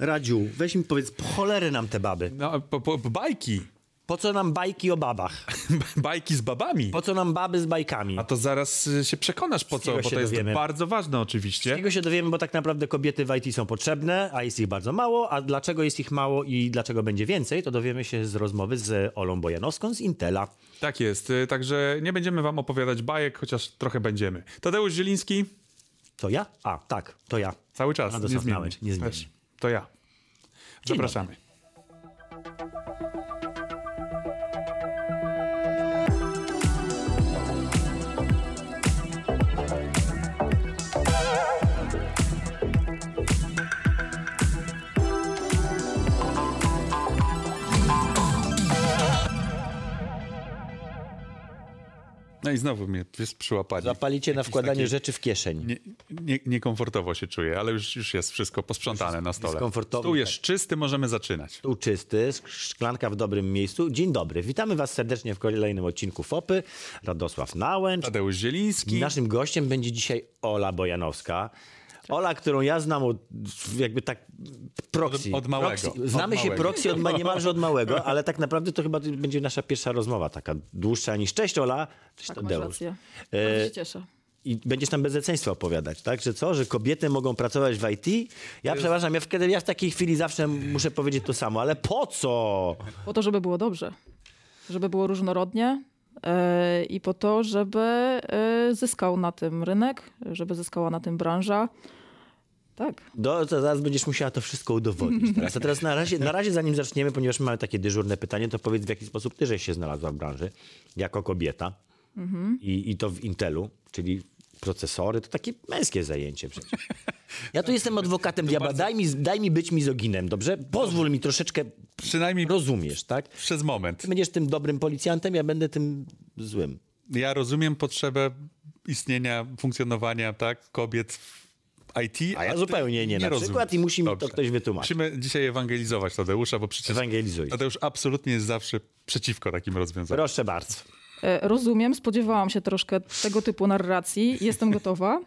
Radziu, weź mi powiedz, po cholery nam te baby. No, po, po, bajki. Po co nam bajki o babach? Bajki z babami. Po co nam baby z bajkami? A to zaraz y, się przekonasz po co, bo się to jest dowiemy. bardzo ważne oczywiście. Tego się dowiemy, bo tak naprawdę kobiety w IT są potrzebne, a jest ich bardzo mało, a dlaczego jest ich mało i dlaczego będzie więcej, to dowiemy się z rozmowy z Olą Bojanowską z Intela. Tak jest, y, także nie będziemy wam opowiadać bajek, chociaż trochę będziemy. Tadeusz Zieliński, To ja? A, tak, to ja. cały czas, Radosław. Nałęcz, niezmiennie. To ja. Zapraszamy. No i znowu mnie jest przyłapanie. Zapalicie na wkładanie takie- rzeczy w kieszeń. Nie, nie, niekomfortowo się czuję, ale już, już jest wszystko posprzątane na stole. Stół jest tak. czysty, możemy zaczynać. Tu czysty, szklanka w dobrym miejscu. Dzień dobry, witamy was serdecznie w kolejnym odcinku FOPy. Radosław Nałęcz. Tadeusz Zieliński. Naszym gościem będzie dzisiaj Ola Bojanowska. Ola, którą ja znam od, jakby tak proxy. Od- od małego. Proxy. Znamy Od się małego. proxy od, ma- niemalże od małego, ale tak naprawdę to chyba będzie nasza pierwsza rozmowa, taka dłuższa niż cześć Ola, cześć Tak, masz Tadeusz. rację. E, Bardzo się cieszę. I będziesz tam bezeceństwa opowiadać, tak? Że co? Że kobiety mogą pracować w IT? Ja przepraszam, ja w, ja w takiej chwili zawsze muszę powiedzieć to samo, ale po co? Po to, żeby było dobrze. Żeby było różnorodnie e, i po to, żeby e, zyskał na tym rynek, żeby zyskała na tym branża. Tak. Do, to zaraz będziesz musiała to wszystko udowodnić teraz. A teraz na razie, na razie zanim zaczniemy, ponieważ mamy takie dyżurne pytanie, to powiedz w jaki sposób ty żeś się znalazła w branży jako kobieta I, i to w Intelu, czyli procesory, to takie męskie zajęcie przecież. Ja tu jestem adwokatem diabła, daj, mi, daj mi być mizoginem, dobrze? Pozwól mi troszeczkę, Przynajmniej rozumiesz, tak? przez moment. Ty będziesz tym dobrym policjantem, ja będę tym złym. Ja rozumiem potrzebę istnienia, funkcjonowania tak, kobiet w IT. A ja zupełnie nie, na rozumiem. przykład i musi mi to Dobrze. ktoś wytłumaczyć. Musimy dzisiaj ewangelizować Tadeusza, bo przecież Ewangelizuj. Tadeusz absolutnie jest zawsze przeciwko takim rozwiązaniom. Proszę bardzo. E, Rozumiem, spodziewałam się troszkę tego typu narracji. Jestem gotowa,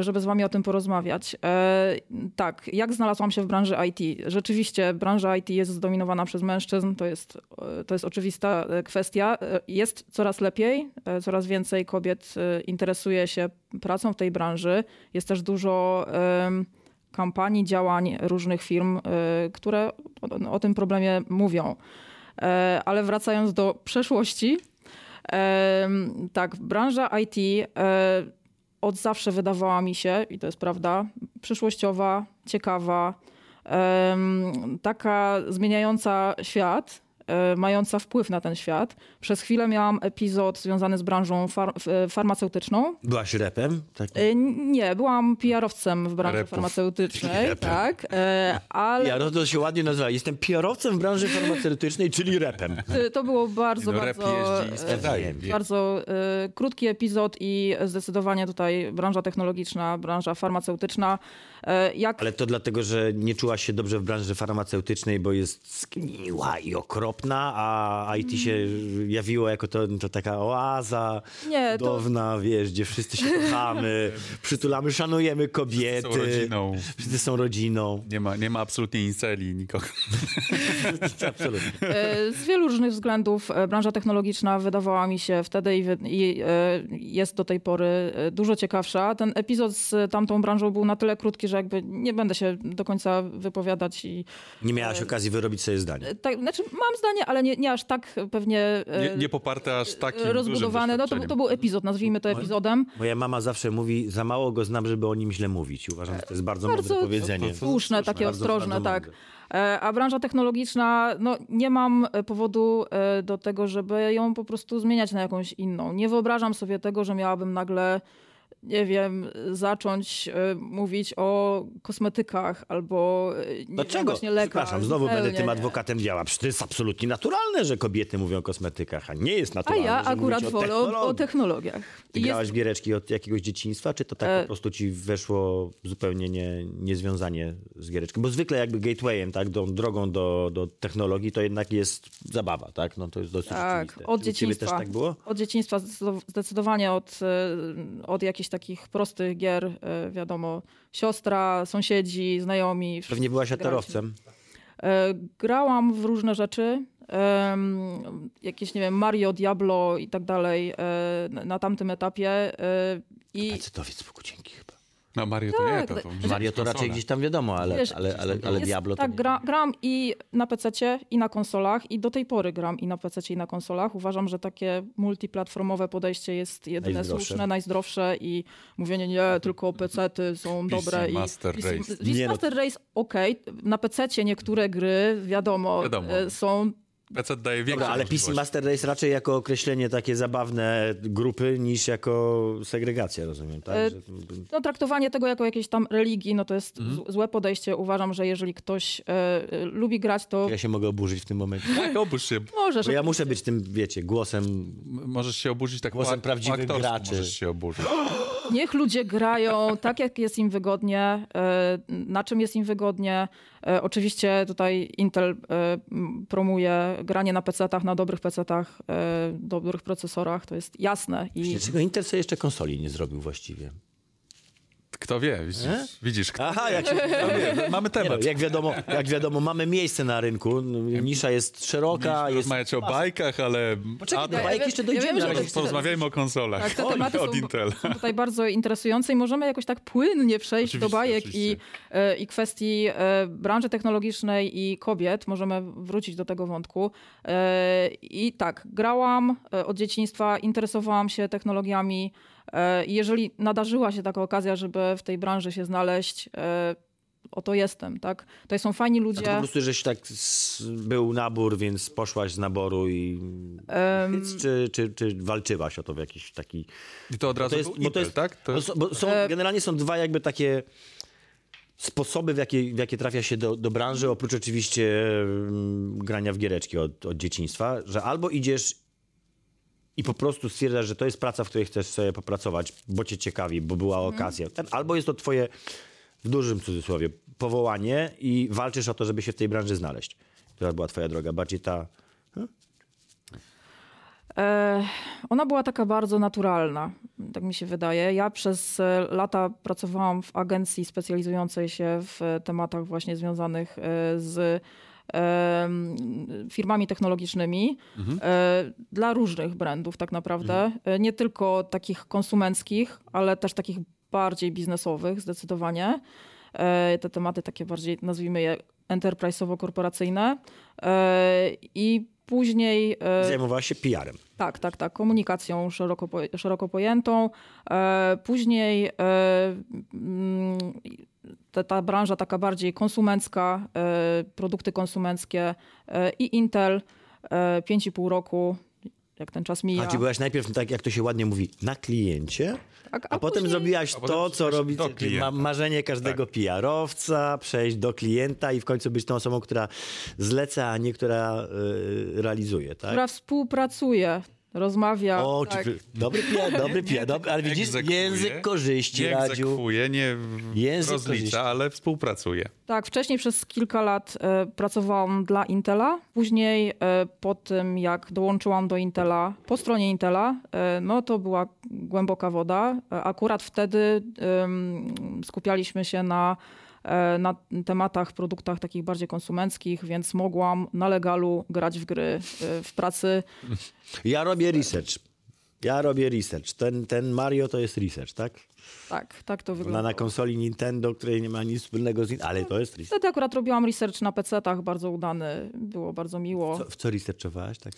żeby z wami o tym porozmawiać. E, Tak, jak znalazłam się w branży IT? Rzeczywiście branża IT jest zdominowana przez mężczyzn, to jest, e, to jest oczywista e, kwestia. E, Jest coraz lepiej, e, coraz więcej kobiet e, interesuje się pracą w tej branży. Jest też dużo kampanii, działań różnych firm, e, które o, o tym problemie mówią. E, Ale wracając do przeszłości, tak, branża IT e, od zawsze wydawała mi się, i to jest prawda, przyszłościowa, ciekawa, taka zmieniająca świat, mająca wpływ na ten świat. Przez chwilę miałam epizod związany z branżą far- e, farmaceutyczną. Byłaś repem? Tak. E, Nie, byłam PR-owcem w branży Repów. farmaceutycznej, Repem. tak, e, ale Ja no to się ładnie nazywa. Jestem PR-owcem w branży farmaceutycznej, czyli repem. e, to było bardzo, No, bardzo... e. Bardzo krótki epizod i zdecydowanie tutaj branża technologiczna, branża farmaceutyczna. Y, jak Ale to dlatego, że nie czułaś się dobrze w branży farmaceutycznej, bo jest zgniła i okropna, a IT się jawiło jako to, to taka oaza Nie, to- cudowna, wiesz, gdzie wszyscy się kochamy, przytulamy, szanujemy kobiety. Wszyscy są rodziną. Wszyscy są rodziną. Nie ma, nie ma absolutnie inceli, nikogo. Absolutnie. y, z wielu różnych względów y, branża technologiczna wydawała mi się wtedy i, wy- i jest do tej pory dużo ciekawsza. Ten epizod z tamtą branżą był na tyle krótki, że jakby nie będę się do końca wypowiadać i Nie miałaś okazji wyrobić sobie zdanie. tak, znaczy mam zdanie, ale nie, nie aż tak pewnie y, Nie, nie poparte aż takim rozbudowane. No to, to był epizod, nazwijmy to epizodem. Moja mama zawsze mówi, za mało go znam, żeby o nim źle mówić. Uważam, że to jest bardzo, Bardzo mądre powiedzenie. to- to- Słuszne, takie bardzo, ostrożne, bardzo tak. mądre. E, A branża technologiczna, no nie mam e, powodu e, do tego, żeby ją po prostu zmieniać na jakąś inną. Nie wyobrażam sobie tego, że miałabym nagle nie wiem, zacząć e, mówić o kosmetykach albo e, nie Dlaczego? właśnie lekach. Przepraszam, znowu będę tym nie. adwokatem działa. Przecież to jest absolutnie naturalne, że kobiety mówią o kosmetykach, a nie jest A naturalne, ja że akurat wolę o, o technologii. technologiach. Ty grałaś w giereczki od jakiegoś dzieciństwa, czy to tak E- po prostu ci weszło zupełnie nie, niezwiązanie z giereczką? Bo zwykle jakby gatewayem, tak, do, drogą do, do technologii to jednak jest zabawa, tak? No to jest dosyć Tak, oczywiste. od dzieciństwa. też tak było? Od dzieciństwa zdecydo- zdecydowanie od, e, od jakichś takich prostych gier, e, wiadomo, siostra, sąsiedzi, znajomi. Pewnie byłaś atarowcem. E, Grałam w różne rzeczy. Jakieś, nie wiem, Mario, Diablo i tak dalej e, na- tamtym etapie. I Pecetowiec spoko, dzięki chyba. No Mario to nie, Tak, to, to Mario to raczej gdzieś tam wiadomo, ale, Wiesz, ale, ale, ale jest, Diablo to tak, nie. gra, gram i na PC i na konsolach i do tej pory gram i na PC i na konsolach. Uważam, że takie multiplatformowe podejście jest jedyne Najzdrowsze. słuszne, najzdrowsze i mówienie nie, tylko PC-ty są PC dobre. Master i, Race. PC Nie, no- Master Race, okej, na PC niektóre gry, wiadomo, Wiadomo. e, są PC daje większe Dobra, ale PC. Master Race raczej jako określenie takie zabawne grupy niż jako segregacja, rozumiem, tak? E, Że- no, traktowanie tego jako jakiejś tam religii, no to jest Mhm. złe podejście. Uważam, że jeżeli ktoś e, e, lubi grać, to Ja się mogę oburzyć w tym momencie. Tak, obudź się. może. Bo ja muszę być tym, wiecie, głosem Możesz się oburzyć tak Głosem po, prawdziwych po graczy. Możesz się oburzyć. Niech ludzie grają tak, jak jest im wygodnie, e, na czym jest im wygodnie. E, Oczywiście tutaj Intel e, promuje granie na PC-tach, na dobrych PC-tach, dobrych procesorach, to jest jasne. I Dlaczego Intel sobie jeszcze konsoli nie zrobił właściwie? Kto wie, widzisz, E? widzisz kto Aha, jak, się, Mamy nie no, temat. jak, wiadomo, jak wiadomo, mamy miejsce na rynku, nisza jest szeroka, jest... Rozmawiać o bajkach, ale... Poczekaj, A, do ja bajek wiem- jeszcze ja dojdziemy. wiem, to- jest- Porozmawiajmy o konsolach. Tak, te Oj, tematy od są, Intel. są tutaj bardzo interesujące i możemy jakoś tak płynnie przejść Oczywiście, do bajek i, oczywiście. e, i kwestii e, branży technologicznej i kobiet. Możemy wrócić do tego wątku. E, I tak, grałam od dzieciństwa, interesowałam się technologiami jeżeli nadarzyła się taka okazja, żeby w tej branży się znaleźć, e, oto jestem, tak? To są fajni A to po ludzie. prostu, żeś tak był nabór, więc poszłaś z naboru i... Em, Czy, czy, czy walczyłaś o to w jakiś taki... I to od razu To jest, był bo to jest, tak? To bo, jest... bo są, E- generalnie są dwa jakby takie sposoby, w jakie, w jakie trafia się do, do branży, oprócz oczywiście grania w giereczki od, od dzieciństwa, że albo idziesz i po prostu stwierdzasz, że to jest praca, w której chcesz sobie popracować, bo cię ciekawi, bo była okazja. Ten, albo jest to twoje, w dużym cudzysłowie, powołanie i walczysz o to, żeby się w tej branży znaleźć. Która była twoja droga? Bardziej ta... E, Ona była taka bardzo naturalna, tak mi się wydaje. Ja przez e, lata pracowałam w agencji specjalizującej się w tematach właśnie związanych e, z firmami technologicznymi e, dla różnych brandów tak naprawdę. E, Nie tylko takich konsumenckich, ale też takich bardziej biznesowych zdecydowanie. E, Te tematy takie bardziej, nazwijmy je enterprise'owo-korporacyjne. I później... Zajmowałaś się PR-em. tak, tak, tak. Komunikacją szeroko, szeroko pojętą. Później mm, ta, ta branża taka bardziej konsumencka, e, produkty konsumenckie e, i Intel e, 5,5 roku, jak ten czas mija. A czy byłaś najpierw, tak jak to się ładnie mówi, na kliencie, Tak, a, potem później- zrobiłaś A to, co robi ma, marzenie każdego PR-owca, przejść do klienta i w końcu być tą osobą, która zleca, a nie która y, realizuje, tak? która współpracuje, rozmawia. O, tak. czy, dobry PR, dobry dobry, ale widzisz, Egzekwuje, język korzyści, Nie Radziu. egzekwuje, nie Język rozlicza, korzyści. ale współpracuje. Tak, wcześniej przez kilka lat e, pracowałam dla Intela. Później e, po tym, jak dołączyłam do Intela, po stronie Intela, e, no to była głęboka woda. E, akurat wtedy skupialiśmy się na, na tematach, produktach takich bardziej konsumenckich, więc mogłam na legalu grać w gry e, w pracy. Ja robię research. Ja robię research. Ten, ten Mario to jest research, tak? Tak, tak to Na, wygląda. na konsoli Nintendo, której nie ma nic wspólnego z... Ale to jest research. Wtedy akurat robiłam research na PC-tach, bardzo udany, było bardzo miło. Co, w co researchowałaś? Tak?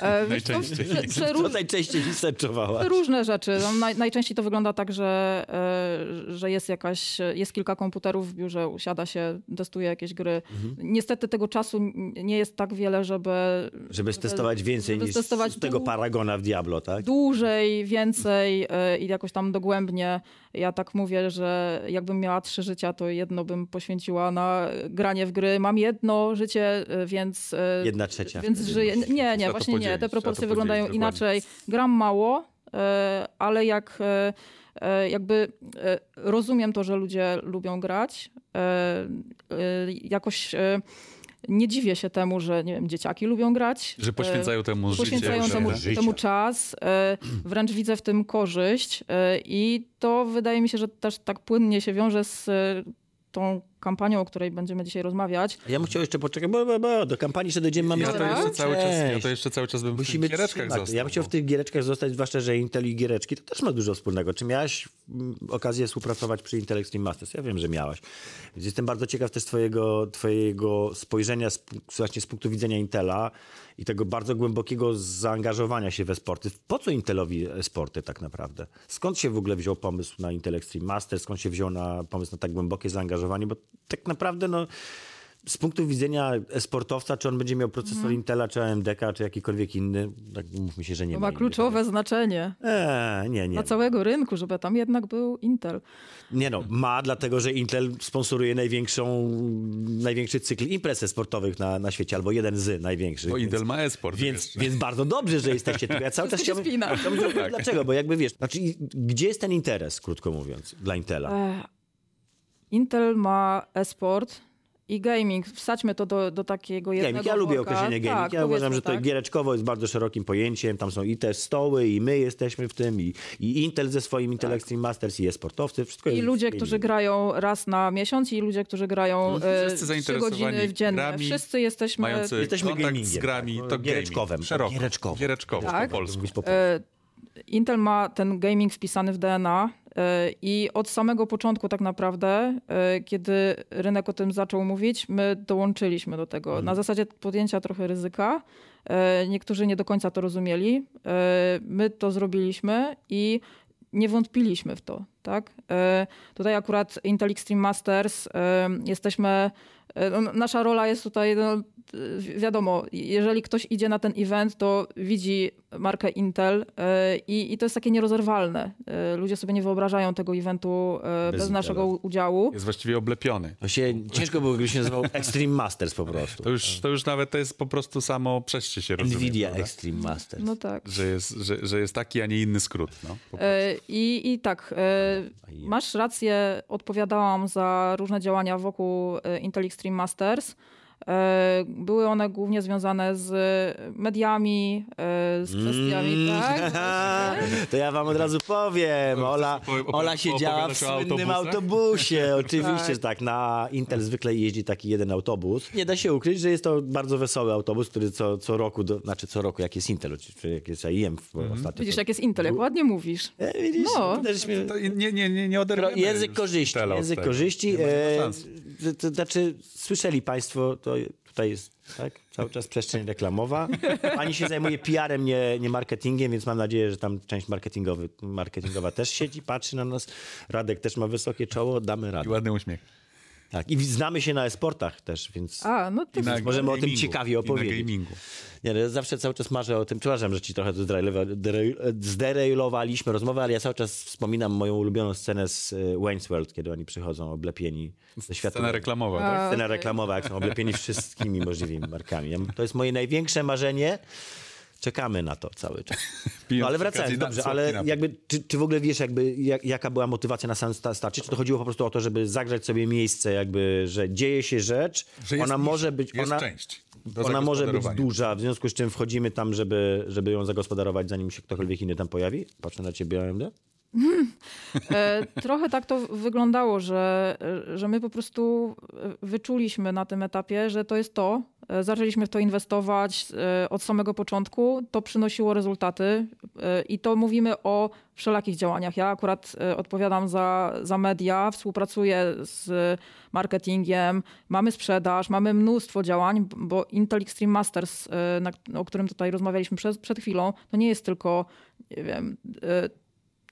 E, Najczęściej. przeróż- Co najczęściej researchowałaś? Różne rzeczy. No, naj, najczęściej to wygląda tak, że, e, że jest jakaś, jest kilka komputerów w biurze, usiada się, testuje jakieś gry. Mhm. Niestety tego czasu nie jest tak wiele, żeby Żeby stestować więcej żeby niż stestować z tego paragona w Diablo, tak? dłużej, więcej e, i jakoś tam dogłębnie. Ja tak mówię, że jakbym miała trzy życia, to jedno bym poświęciła na granie w gry. Mam jedno życie, e, więc... e, Jedna trzecia. Więc żyję. Nie, nie, właśnie nie. Te proporcje wyglądają inaczej. Gram mało, e, ale jak jakby rozumiem to, że ludzie lubią grać. Jakoś Nie dziwię się temu, że nie wiem, dzieciaki lubią grać. Że poświęcają temu e, życie. Poświęcają temu, temu czas. e, Wręcz widzę w tym korzyść e, i to wydaje mi się, że też tak płynnie się wiąże z e, tą kampanią, o której będziemy dzisiaj rozmawiać. Ja bym chciał jeszcze poczekać, bo, bo, bo do kampanii jeszcze dojdziemy. Mamy Ja to jeszcze cały czas, ja to jeszcze cały czas bym w Musimy tych giereczkach trzymać. został. Ja bym chciał w bo- tych giereczkach zostać, zwłaszcza, że Intel i giereczki to też ma dużo wspólnego. Czy miałaś mm, okazję współpracować przy Intel Extreme Masters? Ja wiem, że miałaś. Więc jestem bardzo ciekaw też twojego, twojego spojrzenia z, właśnie z punktu widzenia Intela i tego bardzo głębokiego zaangażowania się we sporty. Po co Intelowi sporty tak naprawdę? Skąd się w ogóle wziął pomysł na Intel Extreme Masters? Skąd się wziął na pomysł na tak głębokie zaangażowanie? Bo tak naprawdę no, z punktu widzenia sportowca, czy on będzie miał procesor Intela, czy AMD-ka, czy jakikolwiek inny, tak mówmy się, że nie To ma. ma innych. kluczowe znaczenie Eee, nie, nie. dla całego rynku, żeby tam jednak był Intel. Nie no, ma, dlatego że Intel sponsoruje największą, największy cykl imprez sportowych na, na świecie, albo jeden z największych. Bo więc- Intel ma e-sport. Więc, jeszcze. więc bardzo dobrze, że jesteście tu. Ja cały czas się chciałbym... spina. chciałbym zrobić- Dlaczego? Bo jakby wiesz, znaczy, gdzie jest ten interes, krótko mówiąc, dla Intela? E, Intel ma e-sport i gaming. Wsadźmy to do, do takiego jednego Gaming. Ja lubię worka. określenie gaming. Tak, ja uważam, że to tak. giereczkowo jest bardzo szerokim pojęciem. Tam są i te stoły, i my jesteśmy w tym, i, i Intel ze swoim Intel Extreme Masters, i e-sportowcy. Wszystko Tak. I jest ludzie, gaming. którzy grają raz na miesiąc i ludzie, którzy grają e, trzy godziny w dziennie. grami, Wszyscy jesteśmy... Mający Jesteśmy kontakt z gamingiem, grami, tak, to giereczkowym. Szeroko. giereczkowo. Giereczkowo, Tak. po polsku. Mówić po polsku. E, Intel ma ten gaming wpisany w DNA i od samego początku tak naprawdę, e, kiedy rynek o tym zaczął mówić, my dołączyliśmy do tego. Na zasadzie podjęcia trochę ryzyka. E, Niektórzy nie do końca to rozumieli. E, My to zrobiliśmy i nie wątpiliśmy w to. Tak? E, Tutaj akurat Intel Extreme Masters e, jesteśmy. E, no, Nasza rola jest tutaj, no, wi- wiadomo, jeżeli ktoś idzie na ten event, to widzi markę Intel e, i, i to jest takie nierozerwalne. E, Ludzie sobie nie wyobrażają tego eventu Bez bez, naszego udziału. Jest właściwie oblepiony. To się ciężko było, gdyby się nazywał Extreme Masters po prostu. To już, to już nawet to jest po prostu samo przejście się rozumie. Nvidia prawda? Extreme Masters. No tak. Że jest, że, że jest taki, a nie inny skrót. No, I, I tak, masz rację, odpowiadałam za różne działania wokół Intel Extreme Masters. E, Były one głównie związane z mediami, e, z kwestiami, Mm. tak? To ja wam od razu powiem. Ola, Ola siedziała w słynnym autobusie. Oczywiście, Tak. że tak. Na Intel zwykle jeździ taki jeden autobus. Nie da się ukryć, że jest to bardzo wesoły autobus, który co, co roku, do, znaczy co roku, jak jest Intel, czy jak jest IEM w ostatnio. Widzisz, to- jak jest Intel, jak ładnie mówisz. E, widzisz, No. mnie- To nie, nie, nie, nie oderwiemy Język korzyści. Język korzyści. E, szans. to, to znaczy, słyszeli Państwo, to tutaj jest tak, cały czas przestrzeń reklamowa. Pani się zajmuje PR-em, nie, nie marketingiem, więc mam nadzieję, że tam część marketingowy, marketingowa też siedzi, patrzy na nas. Radek też ma wysokie czoło, damy I radę. ładny uśmiech. Tak. I znamy się na e-sportach też, więc A, no to I na możemy o tym gamingu. ciekawie I opowiedzieć. na gamingu. nie, no ja zawsze cały czas marzę o tym, przepraszam, że ci trochę zderejlowaliśmy rozmowę, ale ja cały czas wspominam moją ulubioną scenę z e, Wayne's World, kiedy oni przychodzą oblepieni ze świata. Scena reklamowa, tak? A, Scena okej. reklamowa, jak są oblepieni wszystkimi możliwymi markami. Ja- To jest moje największe marzenie. Czekamy na to cały czas. No, ale wracając, dobrze, ale jakby, czy, czy w ogóle wiesz, jakby, jak, jaka była motywacja na samym sta- starcie? Czy to chodziło po prostu o to, żeby zagrzać sobie miejsce, jakby, że dzieje się rzecz, Że jest ona niż- może być, jest ona, część ona może być duża, w związku z czym wchodzimy tam, żeby, żeby ją zagospodarować, zanim się ktokolwiek inny tam pojawi? Patrzę na ciebie, AMD. E, Trochę tak to wyglądało, że, że my po prostu e, wyczuliśmy na tym etapie, że to jest to. E, Zaczęliśmy w to inwestować e, od samego początku. To przynosiło rezultaty e, i to mówimy o wszelakich działaniach. Ja akurat odpowiadam za, za media, współpracuję z marketingiem, mamy sprzedaż, mamy mnóstwo działań, bo Intel Extreme Masters, na, o którym tutaj rozmawialiśmy przed, przed chwilą, to nie jest tylko, nie wiem,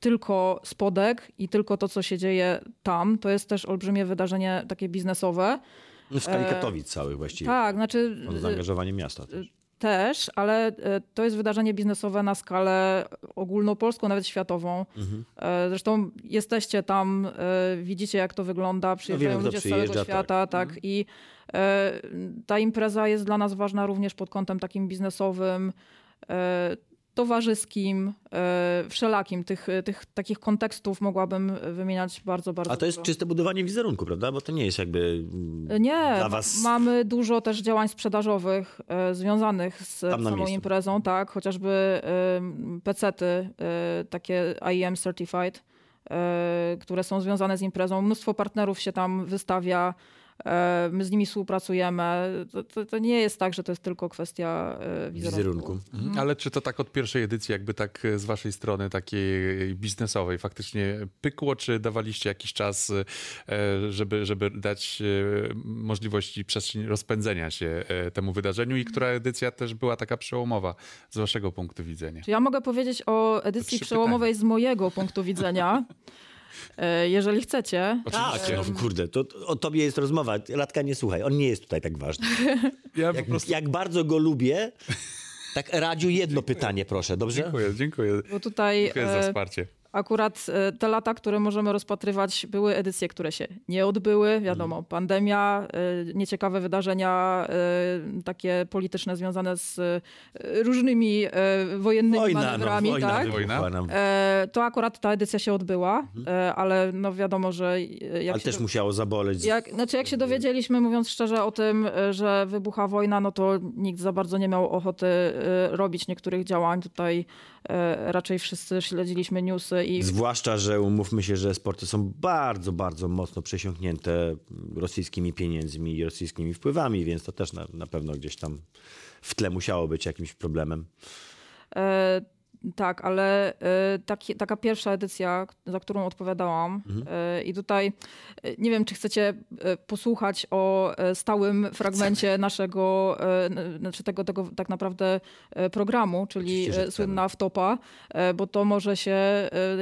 tylko spodek i tylko to, co się dzieje tam. To jest też olbrzymie wydarzenie takie biznesowe. No, w skali Katowic całych właściwie. Tak, znaczy Od zaangażowanie miasta też. też, ale e, to jest wydarzenie biznesowe na skalę ogólnopolską, nawet światową. Mhm. E, Zresztą jesteście tam, e, widzicie jak to wygląda, przyjeżdżają No kto ludzie z całego przyjeżdża, świata, tak. Mhm. I e, ta impreza jest dla nas ważna również pod kątem takim biznesowym. E, towarzyskim, e, wszelakim. Tych, tych takich kontekstów mogłabym wymieniać bardzo, bardzo A to jest dużo. czyste budowanie wizerunku, prawda? Bo to nie jest jakby mm, Nie, dla was... mamy dużo też działań sprzedażowych e, związanych z samą miejscu. imprezą, tak, chociażby e, pecety, e, takie IEM Certified, e, które są związane z imprezą. Mnóstwo partnerów się tam wystawia, e, my z nimi współpracujemy. To, to, to nie jest tak, że to jest tylko kwestia e, wizerunku. wizerunku. Mhm. Ale czy to tak od pierwszej edycji, jakby tak e, z waszej strony takiej biznesowej faktycznie pykło, czy dawaliście jakiś czas, e, żeby, żeby dać e, możliwości przestrzeń rozpędzenia się e, temu wydarzeniu i która edycja też była taka przełomowa z waszego punktu widzenia? Czy ja mogę powiedzieć o edycji trzy przełomowej z mojego punktu widzenia, e, jeżeli chcecie. Tak, Oczywiście. no, kurde, to, to o tobie jest rozmowa. Latka, nie słuchaj, on nie jest tutaj tak ważny. Ja Jak, prostu... jak bardzo go lubię, tak Radziu, jedno pytanie proszę, dobrze? Dziękuję, dziękuję. Bo tutaj Dziękuję za e, wsparcie. Akurat e, te lata, które możemy rozpatrywać, były edycje, które się nie odbyły. Wiadomo, pandemia, e, nieciekawe wydarzenia, e, takie polityczne związane z różnymi wojennymi Wojna, no, manewrami. wojna tak? Wojna? E, To akurat ta edycja się odbyła, e, ale no wiadomo, że jak Ale też do- musiało zaboleć. jak, znaczy jak się dowiedzieliśmy, mówiąc szczerze o tym, że wybucha wojna, no to nikt za bardzo nie miał ochoty robić niektórych działań. Tutaj raczej wszyscy śledziliśmy newsy i Zwłaszcza, że umówmy się, że sporty są bardzo, bardzo mocno przesiąknięte rosyjskimi pieniędzmi i rosyjskimi wpływami, więc to też na, na pewno gdzieś tam w tle musiało być jakimś problemem. E, tak, ale e, taki, taka pierwsza edycja, za którą odpowiadałam, e, i tutaj e, nie wiem, czy chcecie posłuchać o stałym fragmencie naszego, znaczy tego, tego tak naprawdę programu, czyli słynna wtopa, bo to może się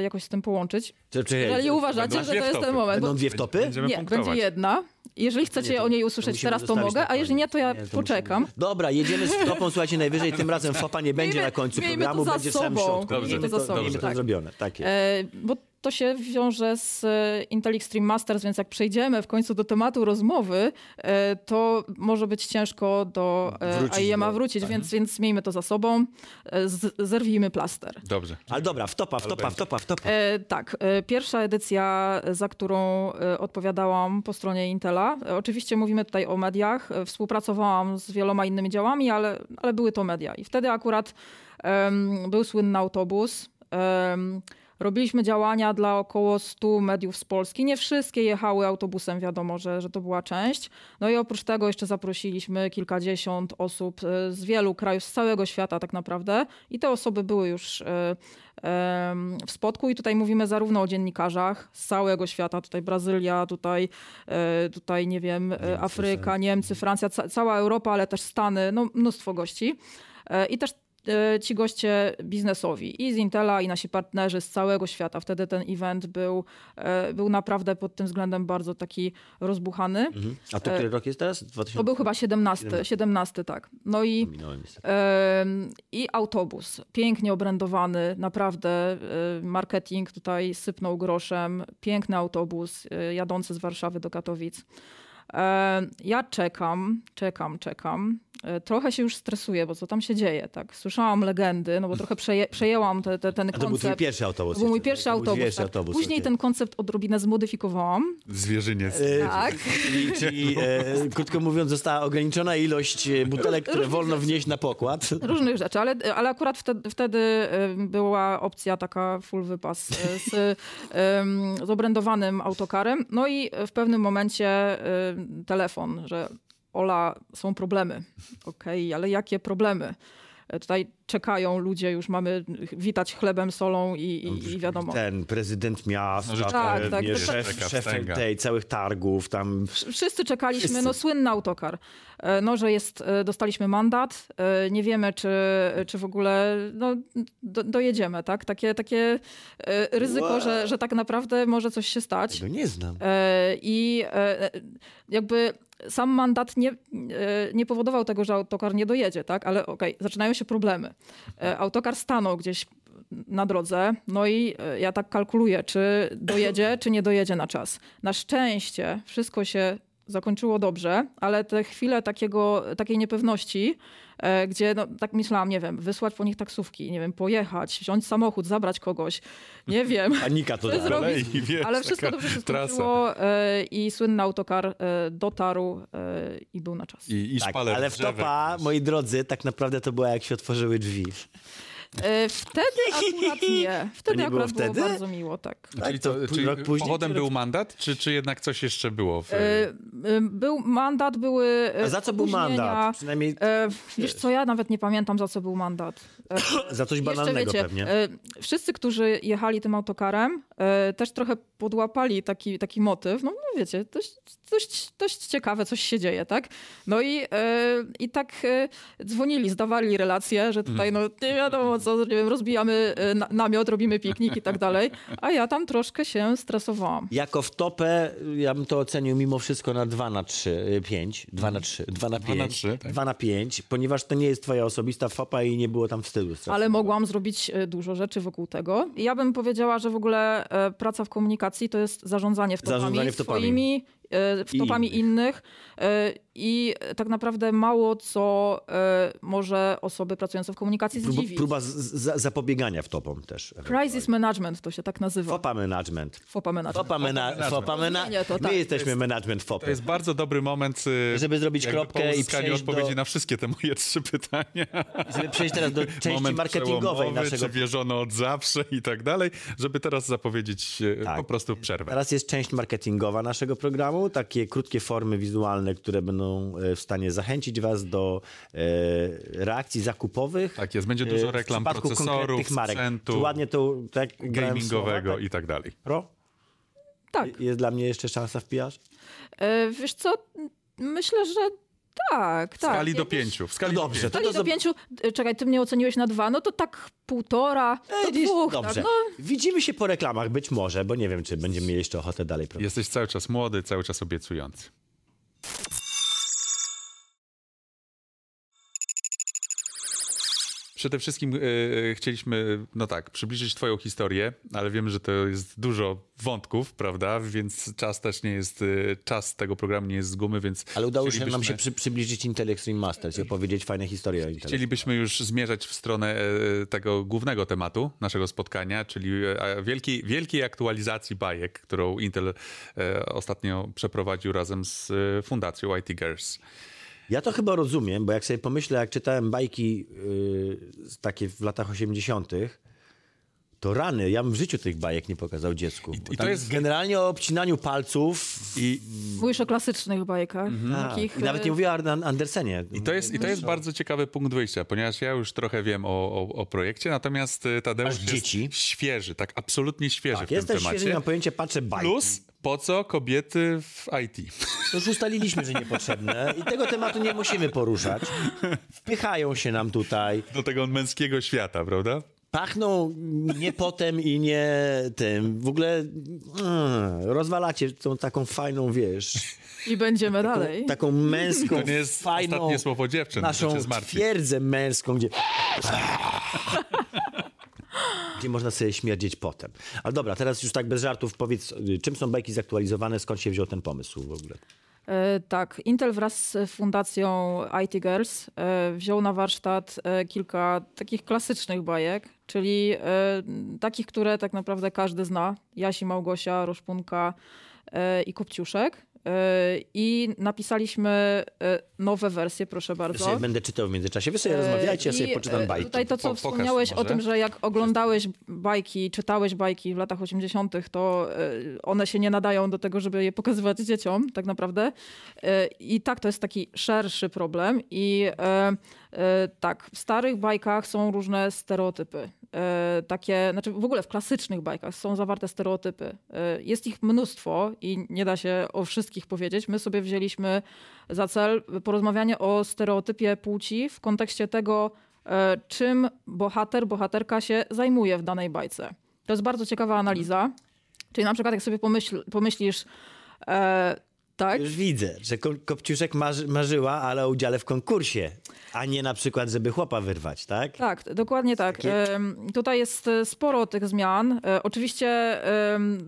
jakoś z tym połączyć. Czy, czy, Jeżeli uważacie, że to jest ten moment. Będą dwie wtopy? Nie, będzie jedna. Jeżeli chcecie Nie, to- o niej to usłyszeć musimy teraz, to mogę, a jeżeli nie, to ja Nie, to poczekam. musimy- Dobra, jedziemy z wtopą, słuchajcie, najwyżej tym razem fopa nie będzie Miejmy- na końcu to programu, za będzie w samym sobą. środku. Dobrze, Miejmy to za sobą, miejmy to tak. zrobione, tak jest. E, bo to się wiąże z e, Intel Extreme Masters, więc jak przejdziemy w końcu do tematu rozmowy, e, to może być ciężko do e, Wrócić AIM-a do- wrócić, tak. więc, więc miejmy to za sobą. Z, zerwijmy plaster. Dobrze. Ale dobra, wtopa, wtopa, wtopa, wtopa. E, tak, pierwsza edycja, za którą odpowiadałam po stronie Intela. Oczywiście mówimy tutaj o mediach. Współpracowałam z wieloma innymi działami, ale, ale były to media. I wtedy akurat em, był słynny autobus. Em, Robiliśmy działania dla około 100 mediów z Polski. Nie wszystkie jechały autobusem, wiadomo, że, że to była część. No i oprócz tego jeszcze zaprosiliśmy kilkadziesiąt osób e, z wielu krajów, z całego świata tak naprawdę. I te osoby były już e, w spotku. I tutaj mówimy zarówno o dziennikarzach z całego świata, tutaj Brazylia, tutaj, e, tutaj nie wiem, Afryka, Niemcy, Francja, ca cała Europa, ale też Stany, no mnóstwo gości. I też ci goście biznesowi i z Intela, i nasi partnerzy z całego świata. Wtedy ten event był, e, był naprawdę pod tym względem bardzo taki rozbuchany. Mhm. A to który rok jest teraz? 2000? To był chyba 17, 17 tak. No i, i autobus, pięknie obrędowany, naprawdę e, marketing tutaj sypnął groszem. Piękny autobus e, jadący z Warszawy do Katowic. E, Ja czekam, czekam, czekam. E, Trochę się już stresuję, bo co tam się dzieje, tak? Słyszałam legendy, no bo trochę przeję, przejęłam te, te, ten A to był twój koncept. pierwszy autobus. To był mój pierwszy tak? Autobus. pierwszy tak. autobus, Później okej. ten koncept odrobinę zmodyfikowałam. Zwierzyniec. E, Tak. Czyli, czyli e, krótko mówiąc, została ograniczona ilość e, butelek, które wolno wnieść na pokład. Różnych rzeczy, ale, ale akurat wtedy, wtedy była opcja taka full wypas y, z, z obrędowanym autokarem. No i w pewnym momencie telefon, że Ola, są problemy. Okej, ale jakie problemy? Y, Tutaj czekają ludzie, już mamy witać chlebem, solą i, i, i wiadomo. Ten prezydent miasta, Życzę- Tak, pewnie, tak, szef, szef tej całych targów, tam Wszyscy czekaliśmy, Wszyscy. no słynny autokar. E, No, że jest, e, dostaliśmy mandat, e, nie wiemy, czy, czy w ogóle no, do, dojedziemy, tak? Takie, takie e, ryzyko, Wow. że, że tak naprawdę może coś się stać. tego nie znam. E, I e, jakby sam mandat nie, e, nie powodował tego, że autokar nie dojedzie, tak? Ale okej, zaczynają się problemy. E, Autokar stanął gdzieś na drodze, no i e, ja tak kalkuluję, czy dojedzie, czy nie dojedzie na czas. Na szczęście wszystko się zakończyło dobrze, ale te chwile takiego, takiej niepewności, e, gdzie no, tak myślałam, nie wiem, wysłać po nich taksówki, nie wiem, pojechać, wziąć samochód, zabrać kogoś, nie wiem. Panika to zrobić? Kolei, wiesz, Ale wszystko dobrze się skończyło e, i słynny autokar e, dotarł e, i był na czas. I, i Tak, ale w topa, moi drodzy, tak naprawdę to było jak się otworzyły drzwi. E, wtedy akurat nie. Wtedy nie było akurat było wtedy? bardzo miło, tak. Czyli, Tak, to to, czyli rok później, powodem czy był mandat, czy, czy jednak coś jeszcze było? W... E, e, Był mandat, były. A za co był mandat? Przynajmniej wiesz co, ja nawet nie pamiętam za co był mandat. Za coś jeszcze banalnego wiecie, pewnie. wszyscy, którzy jechali tym autokarem, też trochę podłapali taki, taki motyw. No, no wiecie, dość, dość, dość ciekawe, coś się dzieje, tak? No i, e, i tak e, dzwonili, zdawali relacje, że tutaj no nie wiadomo co, nie wiem, rozbijamy e, na, namiot, robimy piknik i tak dalej. A ja tam troszkę się stresowałam. Jako w topę, ja bym to ocenił mimo wszystko na 2 na 3, 5, 2 na 3, 2 na 5, na trzy, tak. 2 na 5, ponieważ to nie jest twoja osobista fopa i nie było tam wstydu. Ale strasznego. mogłam zrobić dużo rzeczy wokół tego. I ja bym powiedziała, że w ogóle praca w komunikacji to jest zarządzanie wtopami, Zarządzanie wtopami. swoimi, e, wtopami I innych. E, I tak naprawdę mało co e, może osoby pracujące w komunikacji Próba, zdziwić. próba z, z, zapobiegania wtopom też. Crisis management to się tak nazywa. Fopa management. Fopa management. Fopa, mena, fopa mena, Zmienię to, My tak. jesteśmy management fopy. To jest bardzo dobry moment, y, Żeby zrobić kropkę i przejść odpowiedzi do- na wszystkie te moje trzy pytania. Żeby przejść teraz do części moment marketingowej naszego... czy wierzono od zawsze i tak dalej, żeby teraz zapowiedzieć e, Tak. po prostu przerwę. Teraz jest część marketingowa naszego programu, takie krótkie formy wizualne, które będą e, w stanie zachęcić was do e, reakcji zakupowych. Tak jest, będzie dużo e, w reklam procesorów, konkretnych marek. sprzętu, ładnie to tak gamingowego słowa, i tak dalej. tak? Pro? Tak. Jest dla mnie jeszcze szansa w PR? E, wiesz co, myślę, że tak. W tak. skali do pięciu. W skali Dobrze, do to Skali do pięciu, czekaj, ty mnie oceniłeś na dwa, no to tak półtora, do Ej, widzisz, dwóch. Dobrze. Tak, no, Widzimy się po reklamach, być może, bo nie wiem, czy będziemy mieli jeszcze ochotę dalej prowadzić. Jesteś cały czas młody, cały czas obiecujący. Przede wszystkim e, chcieliśmy, no tak, przybliżyć Twoją historię, ale wiemy, że to jest dużo wątków, prawda? Więc czas też nie jest, e, czas tego programu nie jest z gumy, więc. Ale udało się nam się przy, przybliżyć Intel Extreme Masters i opowiedzieć fajne historie o Intel. Chcielibyśmy już zmierzać w stronę e, tego głównego tematu naszego spotkania, czyli wielkiej, wielkiej aktualizacji bajek, którą Intel ostatnio przeprowadził razem z fundacją IT Girls. Ja to chyba rozumiem, bo jak sobie pomyślę, jak czytałem bajki yy, takie w latach 80., to rany, ja bym w życiu tych bajek nie pokazał dziecku. Bo i to jest- generalnie o obcinaniu palców. I, Mówisz o klasycznych bajkach. Tak. Takich, I nawet e, nie mówię o An- Andersenie. i to jest, i to jest bardzo ciekawy punkt wyjścia, ponieważ ja już trochę wiem o, o, o projekcie, natomiast e, Tadeusz jest dzieci? świeży, tak absolutnie świeży tak, w tym jestem temacie. świeży, mam pojęcia, patrzę bajki. Plus, po co kobiety w IT? To już ustaliliśmy, że niepotrzebne i tego tematu nie musimy poruszać. Wpychają się nam tutaj. Do tego męskiego świata, prawda? Pachną nie potem i nie tym. W ogóle mm, rozwalacie tą taką fajną, wiesz, I będziemy dalej. taką męską, To nie jest fajną, ostatnie słowo dziewczyn, naszą twierdzę męską, gdzie... gdzie można sobie śmierdzieć potem. Ale dobra, teraz już tak bez żartów powiedz, y, czym są bajki zaktualizowane, skąd się wziął ten pomysł w ogóle? E, tak, Intel wraz z fundacją IT Girls e, wziął na warsztat e, kilka takich klasycznych bajek, czyli takich, które tak naprawdę każdy zna. Jasi, Małgosia, Roszpunka e, i Kopciuszek. E, I napisaliśmy e, nowe wersje, proszę bardzo. sobie będę czytał w międzyczasie. Wy sobie rozmawiajcie, ja sobie poczytam e, bajki. Tutaj to, co Po- wspomniałeś o tym, że jak oglądałeś bajki, czytałeś bajki w latach 80., to e, one się nie nadają do tego, żeby je pokazywać dzieciom, tak naprawdę. E, I tak, to jest taki szerszy problem. I e, e, tak, w starych bajkach są różne stereotypy. E, Takie, znaczy w ogóle w klasycznych bajkach są zawarte stereotypy. E, Jest ich mnóstwo i nie da się o wszystkich powiedzieć. My sobie wzięliśmy za cel porozmawianie o stereotypie płci w kontekście tego, e, czym bohater, bohaterka się zajmuje w danej bajce. To jest bardzo ciekawa analiza. Czyli na przykład jak sobie pomyśl, pomyślisz, Tak? Już widzę, że Ko- Kopciuszek marzy, marzyła, ale o udziale w konkursie, a nie na przykład, żeby chłopa wyrwać, tak? Tak, dokładnie tak. Takie- Tutaj jest e, sporo tych zmian. E, Oczywiście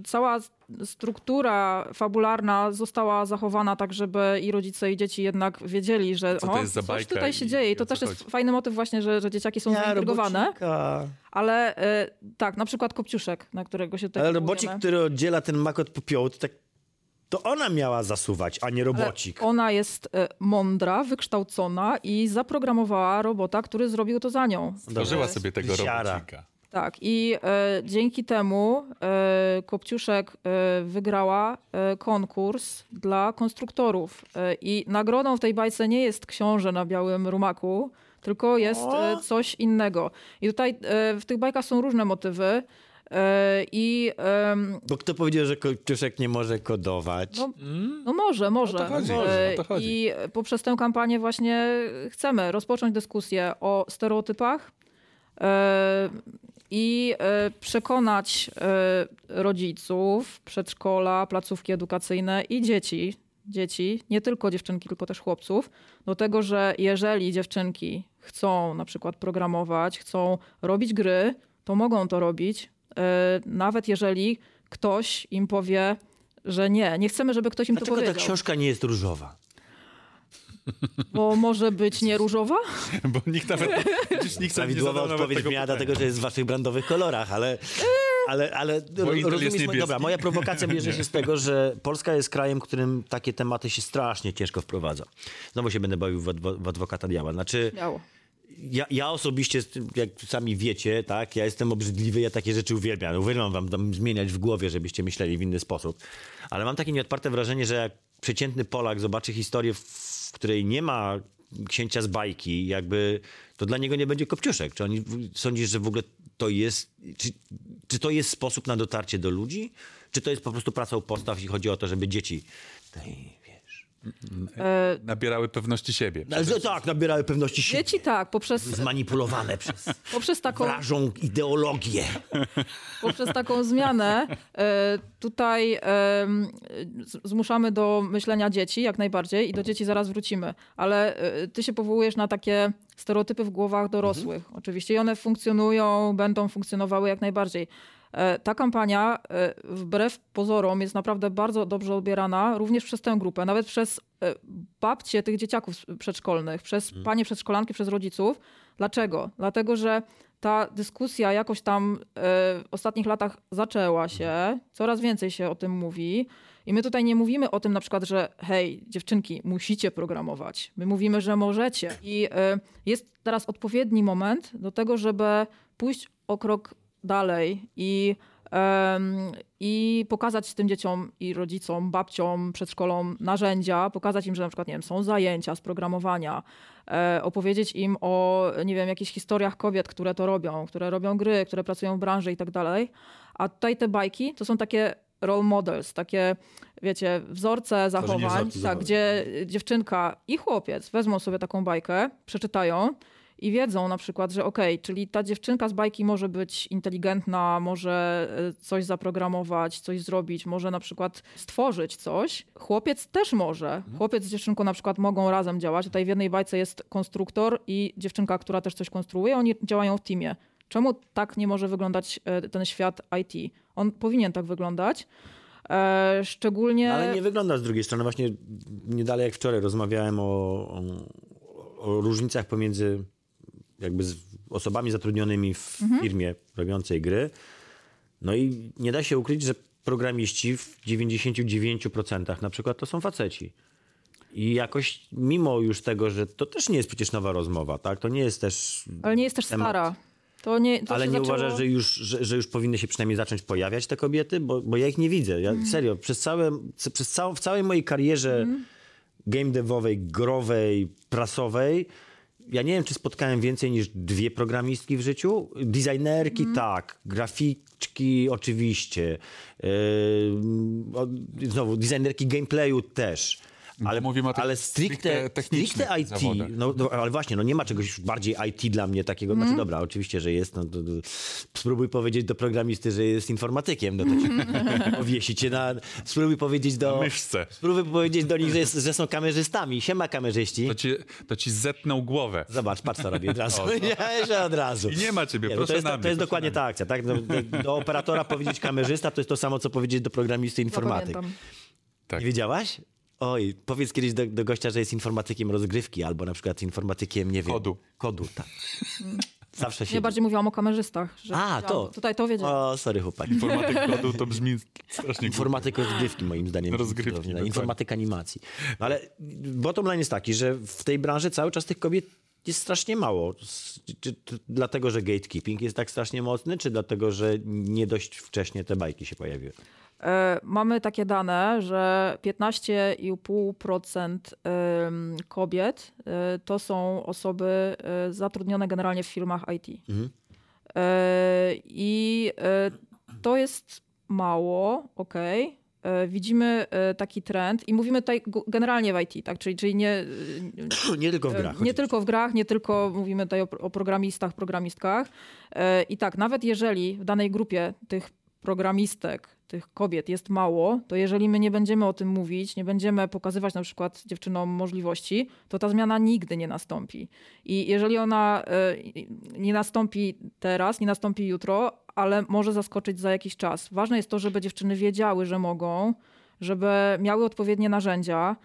cała struktura fabularna została zachowana tak, żeby i rodzice, i dzieci jednak wiedzieli, że Co to o, jest za coś tutaj i- się dzieje. i I to też jest chodzi. fajny motyw właśnie, że, że dzieciaki są Ja, zaintrygowane. robocika. Ale e, tak, na przykład Kopciuszek, na którego się tutaj Ale robocik, który oddziela ten mak od popiołu, to tak... To ona miała zasuwać, a nie Ale robocik. Ona jest e, mądra, wykształcona i zaprogramowała robota, który zrobił to za nią. Stworzyła sobie tego Siara. robocika. Tak, i e, dzięki temu e, Kopciuszek e, wygrała e, konkurs dla konstruktorów. E, I nagrodą w tej bajce nie jest książę na białym rumaku, tylko jest e, coś innego. I tutaj e, w tych bajkach są różne motywy. E, I em, Bo kto powiedział, że Kopciuszek nie może kodować? no, no może, może. to chodzi, o to chodzi. I poprzez tę kampanię właśnie chcemy rozpocząć dyskusję o stereotypach e, i przekonać rodziców, przedszkola, placówki edukacyjne i dzieci, dzieci, nie tylko dziewczynki, tylko też chłopców, do tego, że jeżeli dziewczynki chcą na przykład programować, chcą robić gry, to mogą to robić, nawet jeżeli ktoś im powie, że nie. Nie chcemy, żeby ktoś im to Dlaczego ta powiedział. książka nie jest różowa? Bo może być nie różowa? Bo nikt nawet, nikt nie Prawidłowa nawet odpowiedź tego miała pytania. dlatego, że jest w waszych brandowych kolorach, ale... Ale, ale rozumiesz, dobra, moja prowokacja bierze się z tego, że Polska jest krajem, w którym takie tematy się strasznie ciężko wprowadza. Znowu się będę bawił w, adwo- w adwokata diabła. Znaczy, Miało. Ja, ja osobiście, jak sami wiecie, tak, ja jestem obrzydliwy, ja takie rzeczy uwielbiam. Uwielbiam wam tam zmieniać w głowie, żebyście myśleli w inny sposób. Ale mam takie nieodparte wrażenie, że jak przeciętny Polak zobaczy historię, w, której nie ma księcia z bajki, jakby to dla niego nie będzie kopciuszek. Czy oni sądzisz, że w ogóle to jest, czy, czy to jest sposób na dotarcie do ludzi? Czy to jest po prostu praca u postaw i chodzi o to, żeby dzieci tej, Nabierały pewności siebie. Ale, tak, nabierały pewności siebie. dzieci tak, poprzez, Zmanipulowane przez poprzez, taką, wrażą ideologię. poprzez taką zmianę e, tutaj e, zmuszamy do myślenia dzieci, jak najbardziej, i do dzieci zaraz wrócimy. Ale e, ty się powołujesz na takie stereotypy w głowach dorosłych. Oczywiście i one funkcjonują, będą funkcjonowały jak najbardziej. E, Ta kampania, e, wbrew pozorom, jest naprawdę bardzo dobrze odbierana również przez tę grupę, nawet przez e, babcie tych dzieciaków przedszkolnych, przez panie przedszkolanki, przez rodziców. Dlaczego? Dlatego, że ta dyskusja jakoś tam w ostatnich latach zaczęła się, coraz więcej się o tym mówi. I my tutaj nie mówimy o tym na przykład, że hej, dziewczynki, musicie programować. My mówimy, że możecie. I jest teraz odpowiedni moment do tego, żeby pójść o krok dalej i, em, i pokazać tym dzieciom i rodzicom, babciom, przedszkolom narzędzia, pokazać im, że na przykład nie wiem, są zajęcia z programowania, e, opowiedzieć im o nie wiem, jakichś historiach kobiet, które to robią, które robią gry, które pracują w branży i tak dalej. A tutaj te bajki to są takie role models, takie wiecie, wzorce zachowań, tak, gdzie dziewczynka i chłopiec wezmą sobie taką bajkę, przeczytają i wiedzą na przykład, że okej, czyli ta dziewczynka z bajki może być inteligentna, może e, coś zaprogramować, coś zrobić, może na przykład stworzyć coś. Chłopiec też może. Chłopiec z dziewczynką na przykład mogą razem działać. Tutaj w jednej bajce jest konstruktor i dziewczynka, która też coś konstruuje. Oni działają w teamie. Czemu tak nie może wyglądać e, ten świat IT? On powinien tak wyglądać. E, szczególnie... No, ale nie wygląda z drugiej strony. Właśnie nie dalej jak wczoraj rozmawiałem o, o, o różnicach pomiędzy jakby z osobami zatrudnionymi w firmie robiącej gry. No i nie da się ukryć, że programiści w 99% na przykład to są faceci. I jakoś mimo już tego, że to też nie jest przecież nowa rozmowa, tak? To nie jest też... Ale nie jest też temat. stara. To nie, to Ale nie zaczęło... uważasz, że już, że, że już powinny się przynajmniej zacząć pojawiać te kobiety? Bo, bo ja ich nie widzę. Ja, Serio, przez, całe, przez całą, w całej mojej karierze game devowej, growej, prasowej, ja nie wiem, czy spotkałem więcej niż dwie programistki w życiu. Designerki, tak. Graficzki, oczywiście. Yy, znowu, designerki gameplayu też. Ale, Mówimy o tych ale stricte stricte, IT, zawodach. no, no, ale właśnie, no nie ma czegoś bardziej IT dla mnie takiego. Znaczy Mhm. dobra, oczywiście, że jest. No, to, to, spróbuj powiedzieć do programisty, że jest informatykiem, no to ci powiesi cię na... Spróbuj powiedzieć do... myszce. Spróbuj powiedzieć do nich, że, jest, że są kamerzystami. Siema kamerzyści. To ci, to ci zetną głowę. Zobacz, patrz co robię od razu. Nie, że od razu. I nie ma ciebie, Nie, no proszę to jest, to jest dokładnie ta akcja, tak? Do, do, do operatora powiedzieć kamerzysta to jest to samo, co powiedzieć do programisty informatyk. Tak. Nie wiedziałaś? Oj, powiedz kiedyś do, do gościa, że jest informatykiem rozgrywki albo na przykład informatykiem, nie wiem... Kodu. Kodu, tak. Zawsze się... Nie bardziej mówiłam o kamerzystach. Że A, ja to. Tutaj to wiedziałam. O, sorry chłopak. Informatyk kodu to brzmi strasznie głupio. Informatyk rozgrywki moim zdaniem. Rozgrywki. Informatyk animacji. No ale bottom line jest taki, że w tej branży cały czas tych kobiet jest strasznie mało. Czy, dlatego, że gatekeeping jest tak strasznie mocny, czy dlatego, że nie dość wcześnie te bajki się pojawiły? E, Mamy takie dane, że 15,5% em, kobiet e, to są osoby e, zatrudnione generalnie w firmach IT. E, I e, to jest mało, okej. E, Widzimy e, taki trend i mówimy tutaj generalnie w IT, tak? czyli, czyli nie, Nie tylko w grach. nie tylko w grach, nie tylko mówimy tutaj o, o programistach, programistkach. E, I tak, nawet jeżeli w danej grupie tych programistek, tych kobiet jest mało, to jeżeli my nie będziemy o tym mówić, nie będziemy pokazywać na przykład dziewczynom możliwości, to ta zmiana nigdy nie nastąpi. I jeżeli ona e, nie nastąpi teraz, nie nastąpi jutro, ale może zaskoczyć za jakiś czas. Ważne jest to, żeby dziewczyny wiedziały, że mogą, żeby miały odpowiednie narzędzia.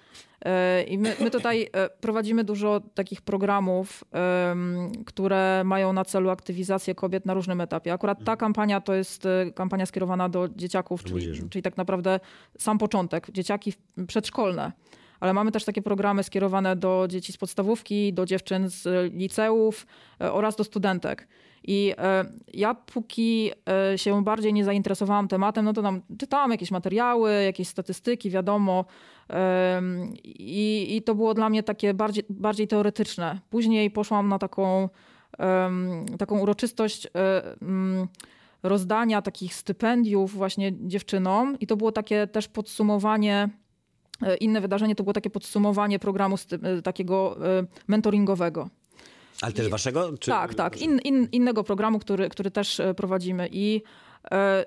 E, I my, my tutaj e, prowadzimy dużo takich programów, które mają na celu aktywizację kobiet na różnym etapie. Akurat ta kampania to jest e, kampania skierowana do dzieciaków, czyli, czyli tak naprawdę sam początek, dzieciaki przedszkolne. Ale mamy też takie programy skierowane do dzieci z podstawówki, do dziewczyn z liceów oraz do studentek. I e, ja póki e, się bardziej nie zainteresowałam tematem, no to tam czytałam jakieś materiały, jakieś statystyki, wiadomo. I, I to było dla mnie takie bardziej, bardziej teoretyczne. Później poszłam na taką, taką uroczystość e, mm, rozdania takich stypendiów właśnie dziewczynom i to było takie też podsumowanie inne wydarzenie to było takie podsumowanie programu takiego mentoringowego. Ale też waszego? Czy... Tak, tak. In, in, innego programu, który, który też e, prowadzimy. I e,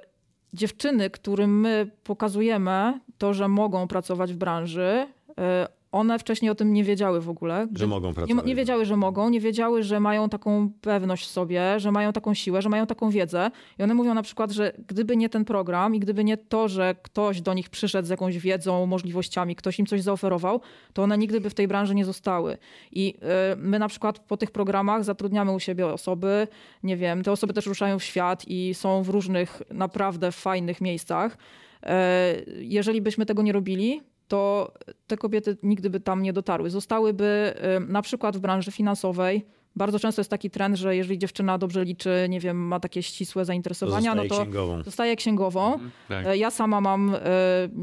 dziewczyny, którym my pokazujemy to, że mogą pracować w branży, e, one wcześniej o tym nie wiedziały w ogóle. Że mogą Nie, pracować. nie wiedziały, że mogą, nie wiedziały, że mają taką pewność w sobie, że mają taką siłę, że mają taką wiedzę. I one mówią na przykład, że gdyby nie ten program i gdyby nie to, że ktoś do nich przyszedł z jakąś wiedzą, możliwościami, ktoś im coś zaoferował, to one nigdy by w tej branży nie zostały. I y, my na przykład po tych programach zatrudniamy u siebie osoby, nie wiem, te osoby też ruszają w świat i są w różnych naprawdę fajnych miejscach. E, Jeżeli byśmy tego nie robili, to te kobiety nigdy by tam nie dotarły. Zostałyby y, na przykład w branży finansowej. Bardzo często jest taki trend, że jeżeli dziewczyna dobrze liczy, nie wiem, ma takie ścisłe zainteresowania, no zostaje to księgową. zostaje księgową. tak. E, Ja sama mam e,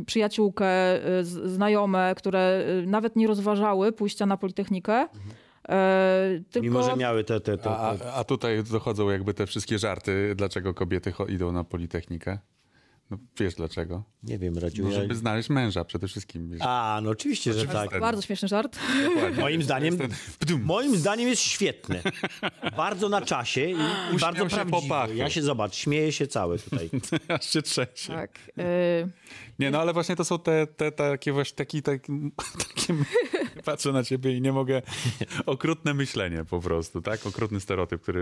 przyjaciółkę, znajome, które nawet nie rozważały pójścia na Politechnikę. E, tylko... Mimo, że miały te... te, te, A, te... a, a tutaj dochodzą jakby te wszystkie żarty, dlaczego kobiety idą na Politechnikę. No wiesz dlaczego? Nie wiem, Radziu. No, ja... żeby znaleźć męża przede wszystkim. Wiesz. A, no oczywiście, że tak. Bardzo śmieszny żart. Moim zdaniem, Pdum. moim zdaniem jest świetny. Bardzo na czasie i, i bardzo się prawdziwy. popachy. Ja się, zobacz, śmieję się cały tutaj. Aż się trzęsie. Tak. e, Nie, no ale właśnie to są te, te takie właśnie, taki, taki, takie, patrzę na ciebie i nie mogę, okrutne myślenie po prostu, tak? Okrutny stereotyp, który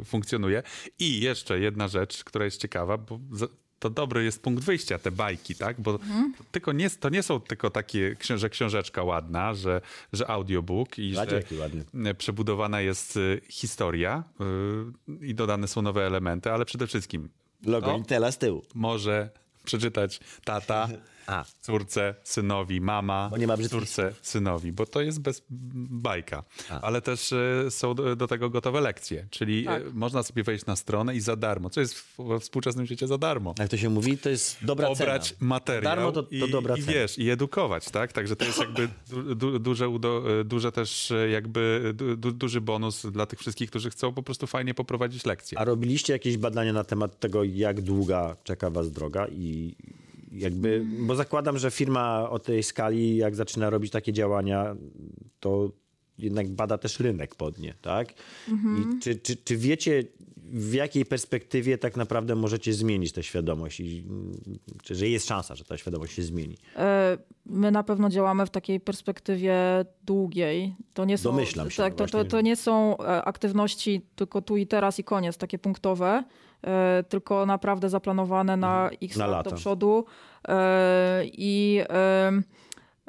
e, funkcjonuje. I jeszcze jedna rzecz, która jest ciekawa, bo za, to dobry jest punkt wyjścia, te bajki, tak? Bo to, tylko nie, to nie są tylko takie, że książeczka ładna, że, że audiobook i Radziu, że ładny. przebudowana jest e, historia e, i dodane są nowe elementy, ale przede wszystkim Logo Intela z tyłu. może przeczytać tata, A. córce, synowi, mama, Bo nie ma brzydkich córce, synowi, bo to jest bez bajka. Ale też e, są do, do tego gotowe lekcje, czyli Tak. e, można sobie wejść na stronę i za darmo, co jest w, we współczesnym świecie za darmo. Jak to się mówi, to jest dobra Obrać cena. materiał Darmo to, to i, dobra i cena. wiesz, i edukować, tak? Także to jest jakby du, du, duże, udo, duże też e, jakby du, du, duży bonus dla tych wszystkich, którzy chcą po prostu fajnie poprowadzić lekcje. A robiliście jakieś badania na temat tego, jak długa czeka was droga i jakby, bo zakładam, że firma o tej skali, jak zaczyna robić takie działania, to jednak bada też rynek pod nie, tak? I czy, czy, czy wiecie, w jakiej perspektywie tak naprawdę możecie zmienić tę świadomość? I, czy że jest szansa, że ta świadomość się zmieni? E, My na pewno działamy w takiej perspektywie długiej. To nie są, Domyślam się, Tak, to, to, to nie są e, aktywności tylko tu i teraz i koniec, takie punktowe, tylko naprawdę zaplanowane na x Na lat do przodu. E, I e,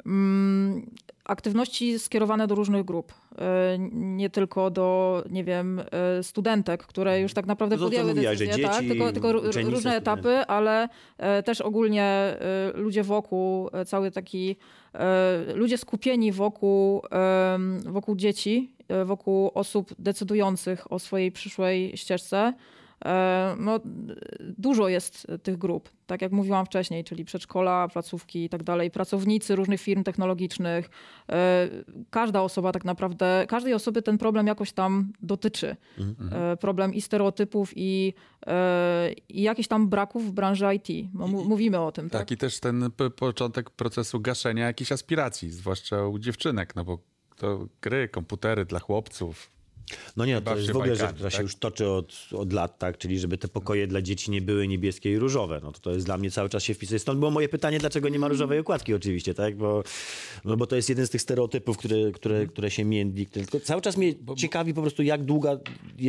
mm, aktywności skierowane do różnych grup. E, Nie tylko do, nie wiem, e, studentek, które już tak naprawdę No podjęły decyzję, tak? dzieci, tylko, tylko uczennice, różne etapy, ale e, też ogólnie e, ludzie wokół, e, cały taki, e, ludzie skupieni wokół, wokół dzieci, e, wokół osób decydujących o swojej przyszłej ścieżce. E, No, dużo jest tych grup, tak jak mówiłam wcześniej, czyli przedszkola, placówki i tak dalej, pracownicy różnych firm technologicznych. E, Każda osoba tak naprawdę, każdej osoby ten problem jakoś tam dotyczy. E, Problem i stereotypów, i, i jakichś tam braków w branży IT. Mu- Mówimy o tym, tak? Tak, i też ten początek procesu gaszenia jakichś aspiracji, zwłaszcza u dziewczynek, no bo to gry, komputery dla chłopców. No nie, to jest się w ogóle rzecz, która się tak? już toczy od, od lat, tak? Czyli żeby te pokoje dla dzieci nie były niebieskie i różowe. No to, to jest dla mnie cały czas się wpisuje. Stąd było moje pytanie, dlaczego nie ma różowej okładki oczywiście, tak? Bo, no bo to jest jeden z tych stereotypów, które, które, które się międli. Tylko cały czas mnie ciekawi po prostu, jak długa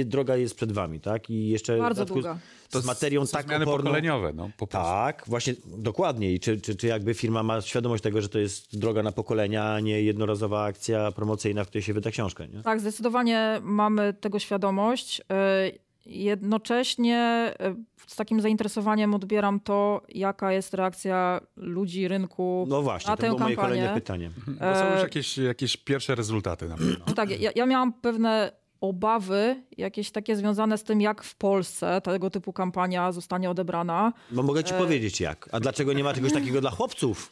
droga jest przed wami, tak? I jeszcze Bardzo dodatku długa. z materią tak zmiany oporną. pokoleniowe, no po. Tak, właśnie dokładnie. I czy, czy, czy jakby firma ma świadomość tego, że to jest droga na pokolenia, a nie jednorazowa akcja promocyjna, w której się wyda książkę, nie? Tak, zdecydowanie mamy tego świadomość. Y, Jednocześnie y, z takim zainteresowaniem odbieram to, jaka jest reakcja ludzi, rynku No właśnie, na to tę było moje kampanię. kolejne pytanie. Bo są już jakieś, jakieś pierwsze rezultaty na pewno. No tak, ja, ja miałam pewne obawy, jakieś takie związane z tym, jak w Polsce tego typu kampania zostanie odebrana. No mogę ci E. powiedzieć jak. A dlaczego nie ma czegoś takiego dla chłopców?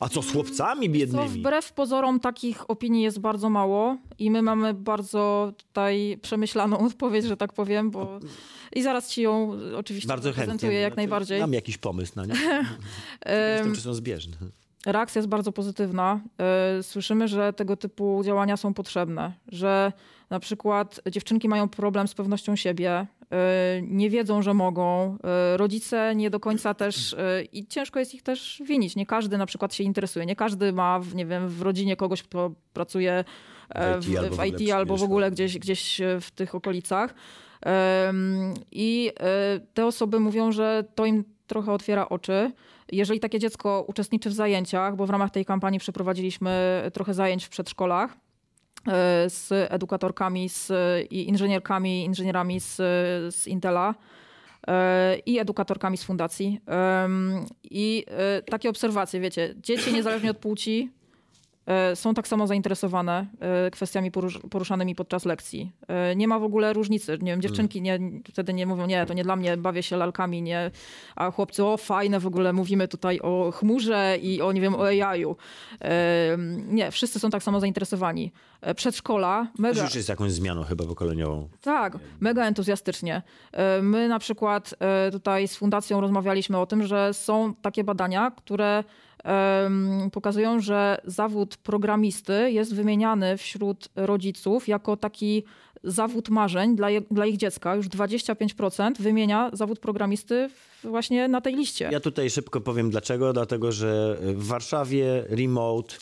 A co z chłopcami Co biednymi? wbrew pozorom takich opinii jest bardzo mało i my mamy bardzo tutaj przemyślaną odpowiedź, że tak powiem, bo i zaraz ci ją oczywiście Bardzo chętnie. prezentuję jak Znaczy, najbardziej. Mam jakiś pomysł na nie. Jestem, czy są zbieżne. Reakcja jest bardzo pozytywna. E, Słyszymy, że tego typu działania są potrzebne, że na przykład dziewczynki mają problem z pewnością siebie, e, nie wiedzą, że mogą. e, Rodzice nie do końca też e, i ciężko jest ich też winić. Nie każdy na przykład się interesuje, nie każdy ma, nie wiem, w rodzinie kogoś, kto pracuje e, W w, IT albo w w ogóle IT albo w ogóle gdzieś, gdzieś w tych okolicach. I e, te osoby mówią, że to im trochę otwiera oczy. Jeżeli takie dziecko uczestniczy w zajęciach, bo w ramach tej kampanii przeprowadziliśmy trochę zajęć w przedszkolach z edukatorkami z, i inżynierkami, inżynierami z, z Intela e, i edukatorkami z fundacji. I e, takie obserwacje, wiecie, dzieci niezależnie od płci są tak samo zainteresowane e, kwestiami porusz- poruszanymi podczas lekcji. E, Nie ma w ogóle różnicy. Nie wiem, dziewczynki nie, wtedy nie mówią, nie, to nie dla mnie, bawię się lalkami, nie. A chłopcy, o fajne, w ogóle mówimy tutaj o chmurze i o, nie wiem, o. E, Nie, wszyscy są tak samo zainteresowani. E, Przedszkola, To mega... już jest jakąś zmianą chyba pokoleniową. Tak, mega entuzjastycznie. E, My na przykład e, tutaj z fundacją rozmawialiśmy o tym, że są takie badania, które pokazują, że zawód programisty jest wymieniany wśród rodziców jako taki zawód marzeń dla, je, dla ich dziecka. Już 25% wymienia zawód programisty właśnie na tej liście. Ja tutaj szybko powiem dlaczego. Dlatego, że w Warszawie remote,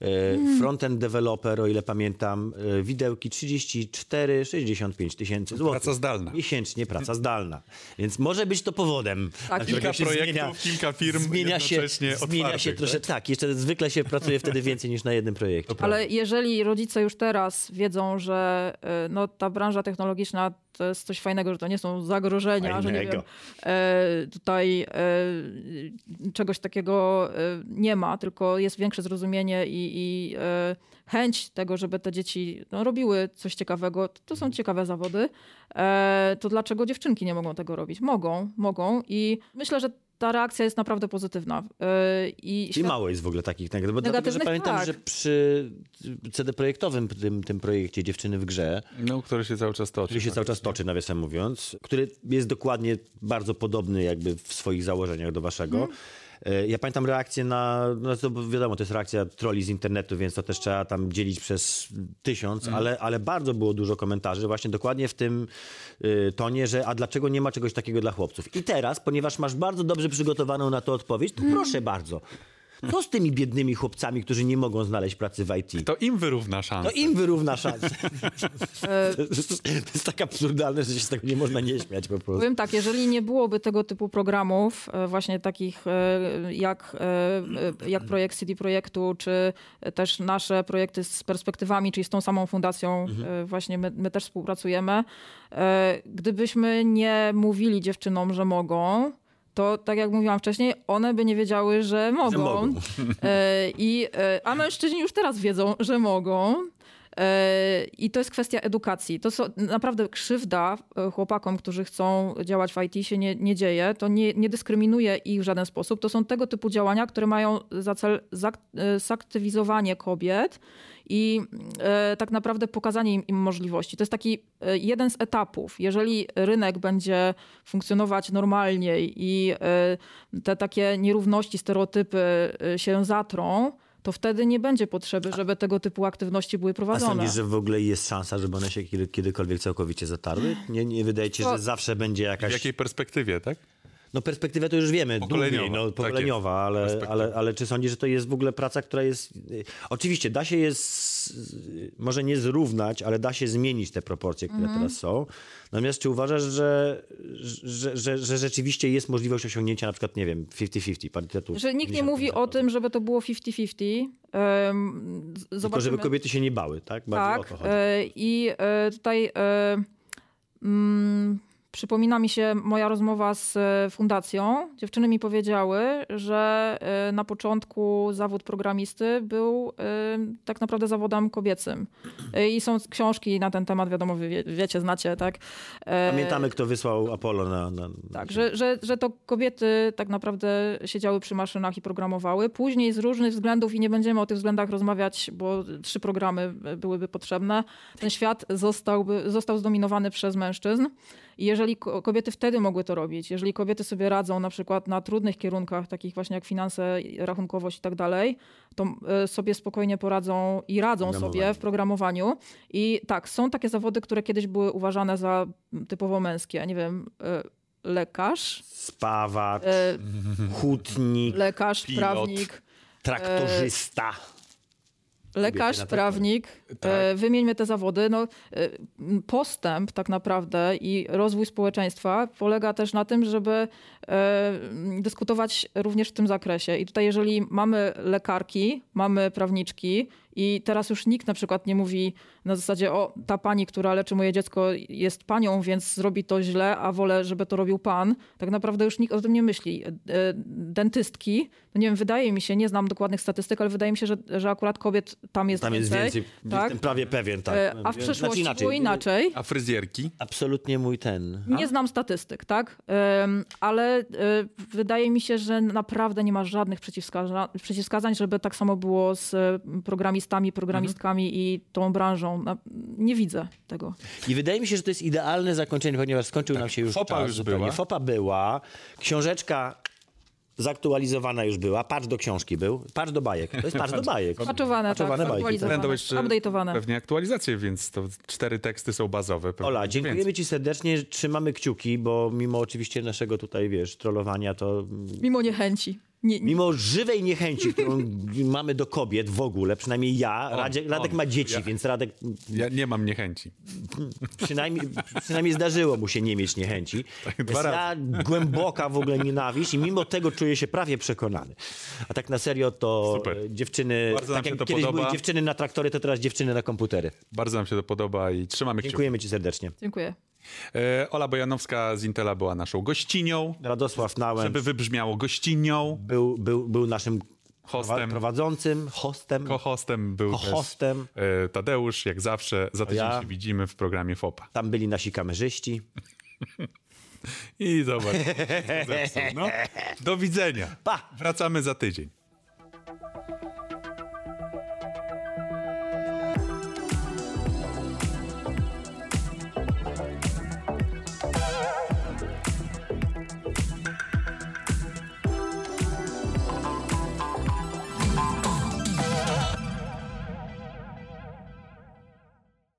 e, Mm. frontend developer, o ile pamiętam, e, widełki 34-65 tysięcy złotych. Praca zdalna. Miesięcznie praca zdalna. Więc może być to powodem. Tak. Kilka projektów, kilka firm zmienia się, zmienia się otwartych, trosze, tak? jeszcze zwykle się pracuje wtedy więcej niż na jednym projekcie. Ale jeżeli rodzice już teraz wiedzą, że e, no, ta branża technologiczna to jest coś fajnego, że to nie są zagrożenia, że nie Fajnego. wiem, e, tutaj czegoś takiego nie ma, tylko jest większe zrozumienie i, i e, chęć tego, żeby te dzieci no, robiły coś ciekawego. To są ciekawe zawody. E, to dlaczego dziewczynki nie mogą tego robić? Mogą, mogą i myślę, że ta reakcja jest naprawdę pozytywna. E, I I świat- mało jest w ogóle takich nagrod. Bo dlatego, że Negatywnych pamiętam, tak. że przy CD projektowym, tym, tym projekcie Dziewczyny w grze, No, który się cały czas toczy. który się cały czas toczy, nawiasem mówiąc, który jest dokładnie bardzo podobny jakby w swoich założeniach do waszego. E, Ja pamiętam reakcję na, no to wiadomo, to jest reakcja troli z internetu, więc to też trzeba tam dzielić przez tysiąc, ale, ale bardzo było dużo komentarzy właśnie dokładnie w tym y, tonie, że a dlaczego nie ma czegoś takiego dla chłopców? I teraz, ponieważ masz bardzo dobrze przygotowaną na to odpowiedź, to proszę bardzo. Co z tymi biednymi chłopcami, którzy nie mogą znaleźć pracy w IT? To im wyrówna szansę. To im wyrówna szansę. to, jest, to jest tak absurdalne, że się z tego nie można nie śmiać po prostu. Powiem tak, jeżeli nie byłoby tego typu programów, e, właśnie takich e, jak, e, jak projekt CD Projektu, czy też nasze projekty z perspektywami, czyli z tą samą fundacją, e, właśnie my, my też współpracujemy, gdybyśmy nie mówili dziewczynom, że mogą, to tak jak mówiłam wcześniej, one by nie wiedziały, że mogą. mogą. E, I, e, a mężczyźni już teraz wiedzą, że mogą. I to jest kwestia edukacji. To naprawdę krzywda e, chłopakom, którzy chcą działać w IT się nie, nie dzieje. To nie, nie dyskryminuje ich w żaden sposób. To są tego typu działania, które mają za cel e, zaktywizowanie kobiet i e, tak naprawdę pokazanie im, im możliwości. To jest taki jeden z etapów. Jeżeli rynek będzie funkcjonować normalniej i te takie nierówności, stereotypy się zatrą, to wtedy nie będzie potrzeby, żeby tego typu aktywności były A prowadzone. sądzisz, że w ogóle jest szansa, żeby one się kiedy, kiedykolwiek całkowicie zatarły? Nie, nie wydaje ci się, To- że zawsze będzie W jakaś... jakiej perspektywie, tak? No perspektywę to już wiemy, Pokoleniowa, długiej, no, tak pokoleniowa, jest. ale, ale, ale czy sądzisz, że to jest w ogóle praca, która jest... Oczywiście da się je, z, może nie zrównać, ale da się zmienić te proporcje, które Mhm. teraz są. Natomiast czy uważasz, że, że, że, że rzeczywiście jest możliwość osiągnięcia na przykład, nie wiem, 50-50, parytetu? Że nikt nie 50%? mówi o tym, żeby to było 50-50. Em, z- Tylko żeby kobiety się nie bały, tak? Bardziej o to Tak. e, I e, tutaj e, mm, przypomina mi się moja rozmowa z e, fundacją. Dziewczyny mi powiedziały, że e, na początku zawód programisty był e, tak naprawdę zawodem kobiecym. I są książki na ten temat, wiadomo, wie, wiecie, znacie, tak? Pamiętamy, kto wysłał Apollo na... na tak, że, że, że to kobiety tak naprawdę siedziały przy maszynach i programowały. Później z różnych względów, i nie będziemy o tych względach rozmawiać, bo trzy programy byłyby potrzebne, ten świat zostałby, został zdominowany przez mężczyzn. I jeżeli ko- kobiety wtedy mogły to robić, jeżeli kobiety sobie radzą na przykład na trudnych kierunkach, takich właśnie jak finanse, rachunkowość i tak dalej, to e, sobie spokojnie poradzą i radzą sobie w programowaniu. I tak, są takie zawody, które kiedyś były uważane za typowo męskie. Nie wiem, e, lekarz, Spawacz, e, hutnik, lekarz, Pilot. prawnik, traktorzysta. Lekarz, prawnik. E, wymieńmy te zawody. No, e, postęp tak naprawdę i rozwój społeczeństwa polega też na tym, żeby e, dyskutować również w tym zakresie. I tutaj jeżeli mamy lekarki, mamy prawniczki i teraz już nikt na przykład nie mówi na zasadzie, o ta pani, która leczy moje dziecko jest panią, więc zrobi to źle, a wolę, żeby to robił pan. Tak naprawdę już nikt o tym nie myśli. E, e, Dentystki, no nie wiem, wydaje mi się, nie znam dokładnych statystyk, ale wydaje mi się, że, że akurat kobiet tam jest Tam jest więcej. więcej, tak? jestem prawie pewien, tak. E, A w przeszłości Znaczy było inaczej. A fryzjerki? Absolutnie mój ten. Nie znam statystyk, tak? Ale wydaje mi się, że naprawdę nie ma żadnych przeciwwskaza- przeciwwskazań, żeby tak samo było z programistami, programistkami i tą branżą. Na- Nie widzę tego. I wydaje mi się, że to jest idealne zakończenie, ponieważ skończył nam się już Tak, Fopa czas już zupełnie. była. Fopa była, książeczka zaktualizowana już była, patch do książki był, patch do bajek. To jest patch do bajek. Patchowane, Patchowane tak, bajki. Będą jeszcze update'owane. pewnie aktualizacje, więc to cztery teksty są bazowe. pewnie Ola, dziękujemy więcej. ci serdecznie, trzymamy kciuki, bo mimo oczywiście naszego tutaj, wiesz, trollowania, to Mimo niechęci. Nie, nie, mimo żywej niechęci, którą mamy do kobiet w ogóle, przynajmniej ja, On, Radek, Radek on, ma dzieci, ja. więc Radek Ja nie mam niechęci. przynajmniej, przynajmniej zdarzyło mu się nie mieć niechęci. dwa Więc ja głęboka w ogóle nienawiść i mimo tego czuję się prawie przekonany. A tak na serio to Super. dziewczyny, Bardzo nam tak się jak to kiedyś podoba. były dziewczyny na traktory, to teraz dziewczyny na komputery. Bardzo nam się to podoba i trzymamy kciuki. Dziękujemy ci serdecznie. Dziękuję. E, Ola Bojanowska z Intela była naszą gościnią, Radosław Nałęcz żeby wybrzmiało gościnią. był, był, był naszym Hostem. prowadzącym, hostem, Co-hostem był hostem. też Tadeusz, jak zawsze. Za tydzień ja. się widzimy w programie FOPA. Tam byli nasi kamerzyści. I zobacz. No. Do widzenia. Pa! Wracamy za tydzień.